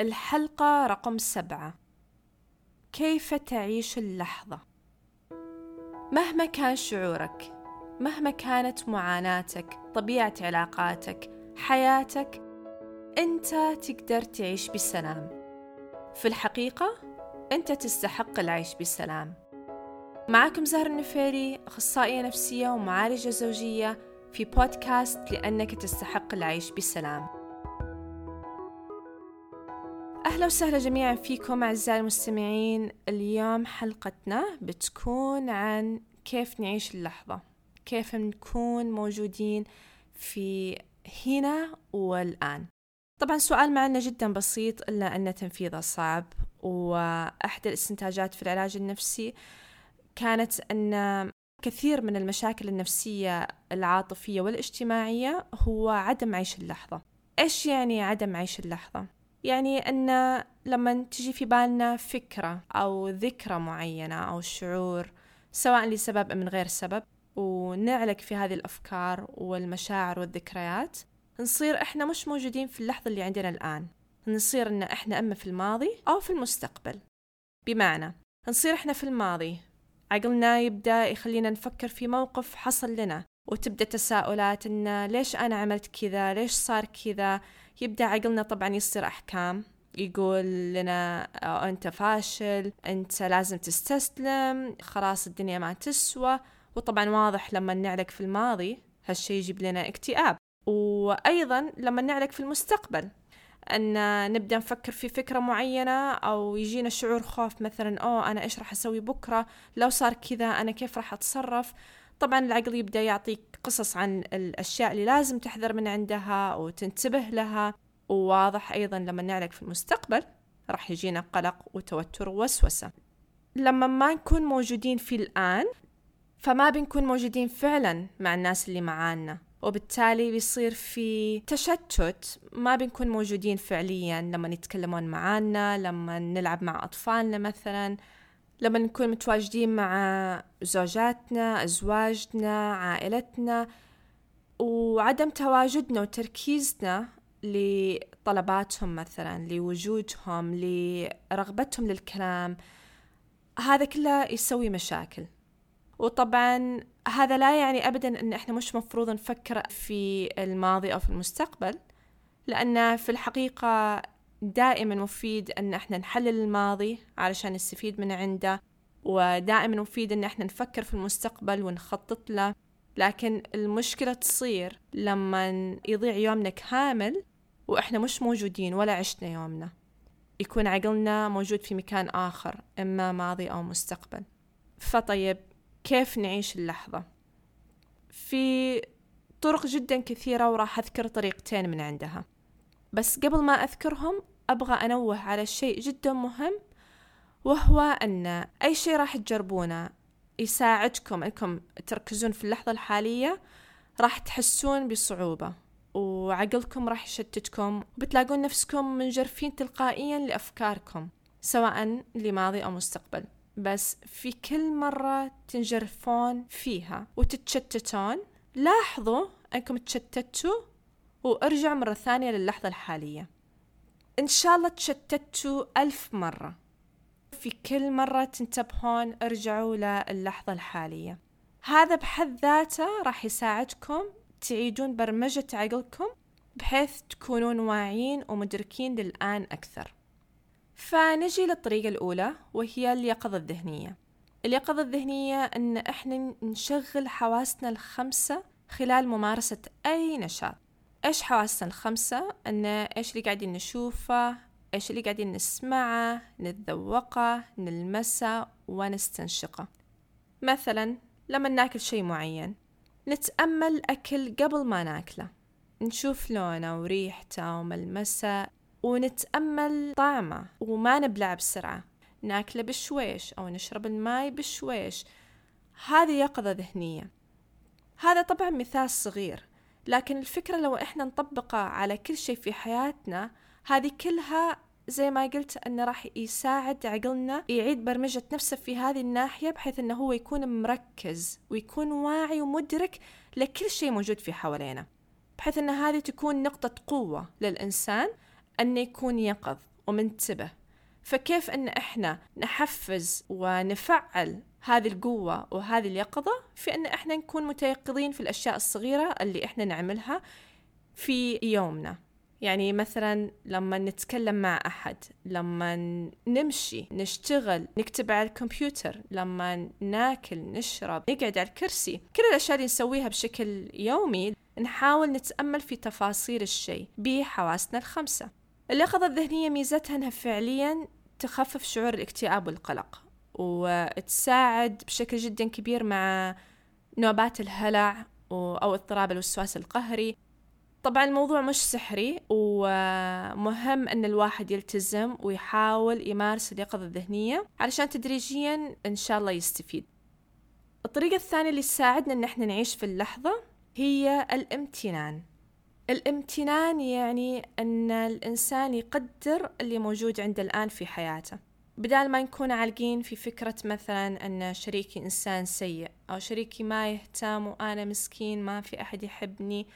الحلقة رقم سبعة. كيف تعيش اللحظة؟ مهما كان شعورك مهما كانت معاناتك طبيعة علاقاتك حياتك أنت تقدر تعيش بسلام. في الحقيقة أنت تستحق العيش بسلام. معكم زهر النفيري أخصائية نفسية ومعالجة زوجية في بودكاست لأنك تستحق العيش بسلام. أهلا وسهلا جميعا فيكم أعزائي المستمعين. اليوم حلقتنا بتكون عن كيف نعيش اللحظة كيف نكون موجودين في هنا والآن. طبعا سؤال معنا جدا بسيط إلا أن تنفيذه صعب وأحد الاستنتاجات في العلاج النفسي كانت أن كثير من المشاكل النفسية العاطفية والاجتماعية هو عدم عيش اللحظة. إيش يعني عدم عيش اللحظة؟ يعني أن لما تجي في بالنا فكرة أو ذكرى معينة أو شعور سواء لسبب أو من غير سبب ونعلق في هذه الأفكار والمشاعر والذكريات نصير إحنا مش موجودين في اللحظة اللي عندنا الآن. نصير إن إحنا أما في الماضي أو في المستقبل. بمعنى نصير إحنا في الماضي عقلنا يبدأ يخلينا نفكر في موقف حصل لنا. وتبدأ تساؤلات إن ليش أنا عملت كذا؟ ليش صار كذا؟ يبدأ عقلنا طبعا يصير أحكام. يقول لنا أنت فاشل أنت لازم تستسلم خلاص الدنيا ما تسوى. وطبعا واضح لما نعلق في الماضي هالشي يجيب لنا اكتئاب. وأيضا لما نعلق في المستقبل أن نبدأ نفكر في فكرة معينة أو يجينا شعور خوف مثلا أوه أنا إيش راح أسوي بكرة؟ لو صار كذا أنا كيف راح أتصرف؟ طبعا العقل يبدأ يعطيك قصص عن الأشياء اللي لازم تحذر من عندها وتنتبه لها. وواضح أيضا لما نعلق في المستقبل راح يجينا قلق وتوتر ووسوسة. لما ما نكون موجودين في الآن فما بنكون موجودين فعلا مع الناس اللي معانا. وبالتالي بيصير في تشتت ما بنكون موجودين فعليا. لما يتكلمون معانا لما نلعب مع أطفالنا مثلا لما نكون متواجدين مع زوجاتنا أزواجنا عائلتنا وعدم تواجدنا وتركيزنا لطلباتهم مثلا لوجودهم لرغبتهم للكلام هذا كله يسوي مشاكل. وطبعا هذا لا يعني ابدا إن إحنا مش مفروض نفكر في الماضي أو في المستقبل لأن في الحقيقة دائما مفيد إن إحنا نحلل الماضي علشان نستفيد من عنده ودائما مفيد إن إحنا نفكر في المستقبل ونخطط له. لكن المشكلة تصير لما يضيع يومنا كامل وإحنا مش موجودين ولا عشنا يومنا. يكون عقلنا موجود في مكان آخر إما ماضي أو مستقبل. فطيب كيف نعيش اللحظة؟ في طرق جدا كثيرة وراح أذكر طريقتين من عندها. بس قبل ما أذكرهم أبغى أنوه على شيء جدا مهم وهو أن أي شيء راح تجربونه يساعدكم أنكم تركزون في اللحظة الحالية راح تحسون بصعوبة وعقلكم راح يشتتكم وبتلاقون نفسكم منجرفين تلقائيا لأفكاركم سواء لماضي أو مستقبل. بس في كل مرة تنجرفون فيها وتتشتتون لاحظوا أنكم تشتتوا وارجعوا مرة ثانية للحظة الحالية. إن شاء الله تشتتوا ألف مرة. في كل مرة تنتبهون ارجعوا للحظة الحالية. هذا بحد ذاته راح يساعدكم تعيدون برمجة عقلكم بحيث تكونون واعيين ومدركين للآن أكثر. فنجي للطريقة الأولى وهي اليقظة الذهنية. اليقظة الذهنية أن إحنا نشغل حواسنا الخمسة خلال ممارسة أي نشاط. إيش حواسنا الخمسة؟ أن إيش اللي قاعدين نشوفه؟ إيش اللي قاعدين نسمعه؟ نتذوقه؟ نلمسه؟ ونستنشقه. مثلا لما ناكل شيء معين نتأمل أكل قبل ما ناكله. نشوف لونه وريحته وملمسه ونتأمل طعمه وما نبلع بسرعة. ناكله بشويش أو نشرب الماي بشويش. هذه يقظة ذهنية. هذا طبعا مثال صغير. لكن الفكرة لو إحنا نطبقها على كل شيء في حياتنا هذه كلها زي ما قلت أنه راح يساعد عقلنا يعيد برمجة نفسه في هذه الناحية بحيث أنه هو يكون مركز ويكون واعي ومدرك لكل شيء موجود في حوالينا. بحيث أن هذه تكون نقطة قوة للإنسان أنه يكون يقظ ومنتبه. فكيف أن إحنا نحفز ونفعل هذه القوة وهذه اليقظة في أن إحنا نكون متيقظين في الأشياء الصغيرة اللي إحنا نعملها في يومنا؟ يعني مثلا لما نتكلم مع أحد لما نمشي نشتغل نكتب على الكمبيوتر لما ناكل نشرب نقعد على الكرسي كل الأشياء اللي نسويها بشكل يومي نحاول نتأمل في تفاصيل الشيء بحواسنا الخمسة. اليقظة الذهنية ميزتها أنها فعليا تخفف شعور الاكتئاب والقلق وتساعد بشكل جدا كبير مع نوبات الهلع أو اضطراب الوسواس القهري. طبعا الموضوع مش سحري ومهم أن الواحد يلتزم ويحاول يمارس اليقظة الذهنية علشان تدريجيا إن شاء الله يستفيد. الطريقة الثانية اللي تساعدنا إن إحنا نعيش في اللحظة هي الامتنان. الامتنان يعني أن الإنسان يقدر اللي موجود عنده الآن في حياته. بدال ما نكون عالقين في فكرة مثلا أن شريكي إنسان سيء أو شريكي ما يهتم وأنا مسكين ما في أحد يحبني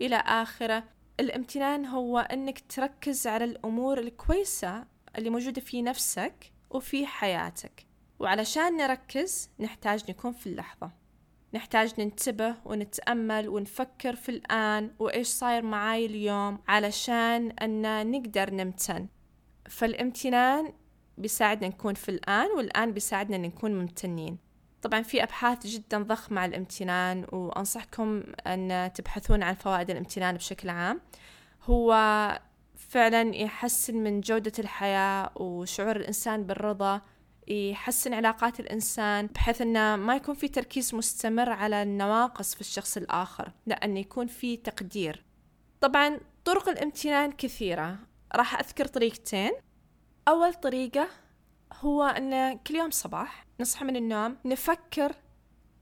إلى آخره الامتنان هو أنك تركز على الأمور الكويسة اللي موجودة في نفسك وفي حياتك. وعلشان نركز نحتاج نكون في اللحظة. نحتاج ننتبه ونتأمل ونفكر في الآن وإيش صاير معاي اليوم علشان أن نقدر نمتن. فالامتنان بيساعدنا نكون في الآن والآن بيساعدنا أن نكون ممتنين. طبعا في أبحاث جدا ضخمة عن الامتنان وأنصحكم أن تبحثون عن فوائد الامتنان بشكل عام. هو فعلا يحسن من جودة الحياة وشعور الإنسان بالرضا يحسن علاقات الإنسان بحيث أنه ما يكون في تركيز مستمر على النواقص في الشخص الآخر لأن يكون في تقدير. طبعا طرق الامتنان كثيرة. راح أذكر طريقتين. أول طريقة هو أن كل يوم صباح نصحى من النوم نفكر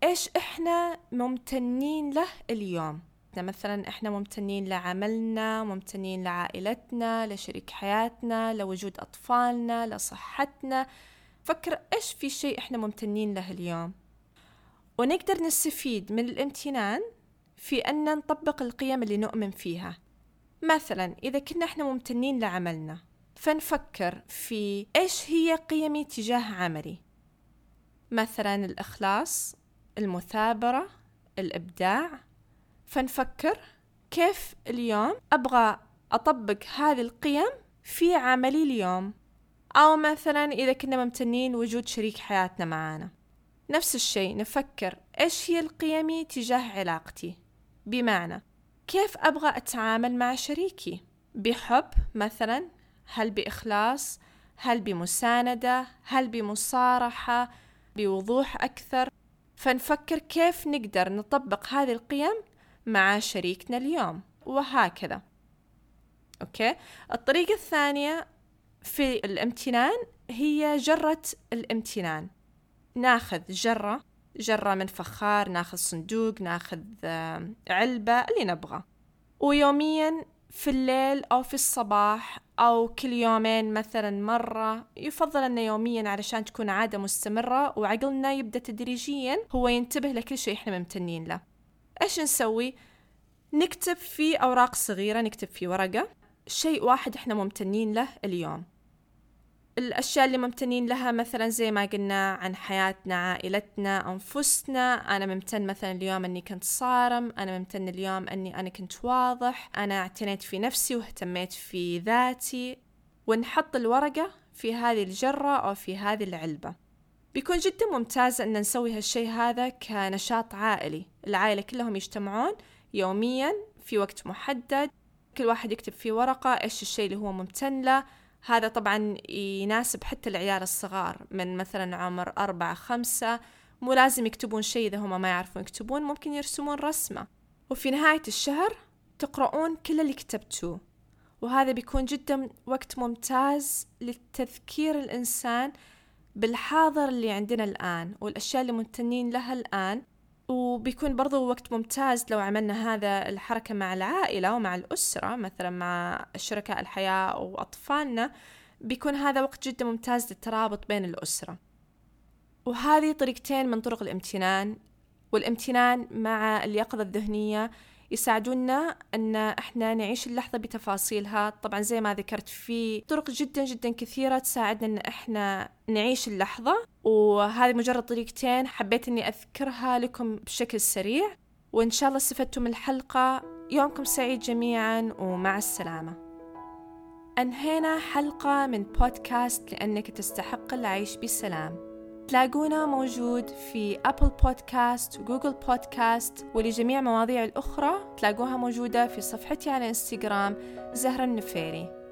إيش إحنا ممتنين له اليوم. مثلا إحنا ممتنين لعملنا ممتنين لعائلتنا لشريك حياتنا لوجود أطفالنا لصحتنا فكر إيش في شيء إحنا ممتنين له اليوم؟ ونقدر نستفيد من الامتنان في أن نطبق القيم اللي نؤمن فيها. مثلا إذا كنا إحنا ممتنين لعملنا فنفكر في إيش هي قيمي تجاه عملي. مثلا الإخلاص المثابرة الإبداع. فنفكر كيف اليوم أبغى أطبق هذه القيم في عملي اليوم. أو مثلا إذا كنا ممتنين وجود شريك حياتنا معانا. نفس الشيء نفكر إيش هي القيمي تجاه علاقتي؟ بمعنى كيف أبغى أتعامل مع شريكي؟ بحب مثلا هل بإخلاص؟ هل بمساندة؟ هل بمصارحة؟ بوضوح أكثر؟ فنفكر كيف نقدر نطبق هذه القيم مع شريكنا اليوم. وهكذا. أوكي؟ الطريقة الثانية في الامتنان هي جرة الامتنان. ناخذ جرة جرة من فخار ناخذ صندوق ناخذ علبة اللي نبغى. ويوميا في الليل أو في الصباح أو كل يومين مثلا مرة يفضل أنه يوميا علشان تكون عادة مستمرة وعقلنا يبدأ تدريجيا هو ينتبه لكل شيء إحنا ممتنين له. إيش نسوي؟ نكتب في أوراق صغيرة نكتب في ورقة شيء واحد إحنا ممتنين له اليوم. الأشياء اللي ممتنين لها مثلا زي ما قلنا عن حياتنا عائلتنا أنفسنا. أنا ممتن مثلا اليوم أني كنت صارم أنا ممتن اليوم أني أنا كنت واضح أنا اعتنيت في نفسي واهتميت في ذاتي. ونحط الورقة في هذه الجرة أو في هذه العلبة. بيكون جدا ممتاز أن نسوي هالشي هذا كنشاط عائلي. العائلة كلهم يجتمعون يوميا في وقت محدد. كل واحد يكتب في ورقة إيش الشيء اللي هو ممتن له. هذا طبعا يناسب حتى العيال الصغار من مثلا عمر أربعة خمسة. مو لازم يكتبون شيء إذا هم ما يعرفون يكتبون ممكن يرسمون رسمة. وفي نهاية الشهر تقرؤون كل اللي كتبتوه. وهذا بيكون جدا وقت ممتاز لتذكير الإنسان بالحاضر اللي عندنا الآن والأشياء اللي ممتنين لها الآن. وبيكون برضو وقت ممتاز لو عملنا هذا الحركة مع العائلة ومع الأسرة مثلا مع شركاء الحياة وأطفالنا بيكون هذا وقت جدا ممتاز للترابط بين الأسرة. وهذه طريقتين من طرق الامتنان والامتنان مع اليقظة الذهنية يساعدونا أن إحنا نعيش اللحظة بتفاصيلها. طبعا زي ما ذكرت في طرق جدا جدا كثيرة تساعدنا أن إحنا نعيش اللحظة وهذه مجرد طريقتين حبيت أني أذكرها لكم بشكل سريع. وإن شاء الله استفدتم من الحلقة. يومكم سعيد جميعا ومع السلامة. أنهينا حلقة من بودكاست لأنك تستحق العيش بسلام. تلاقونا موجود في أبل بودكاست وجوجل بودكاست ولجميع مواضيع الأخرى تلاقوها موجودة في صفحتي على إنستغرام زهرة النفيري.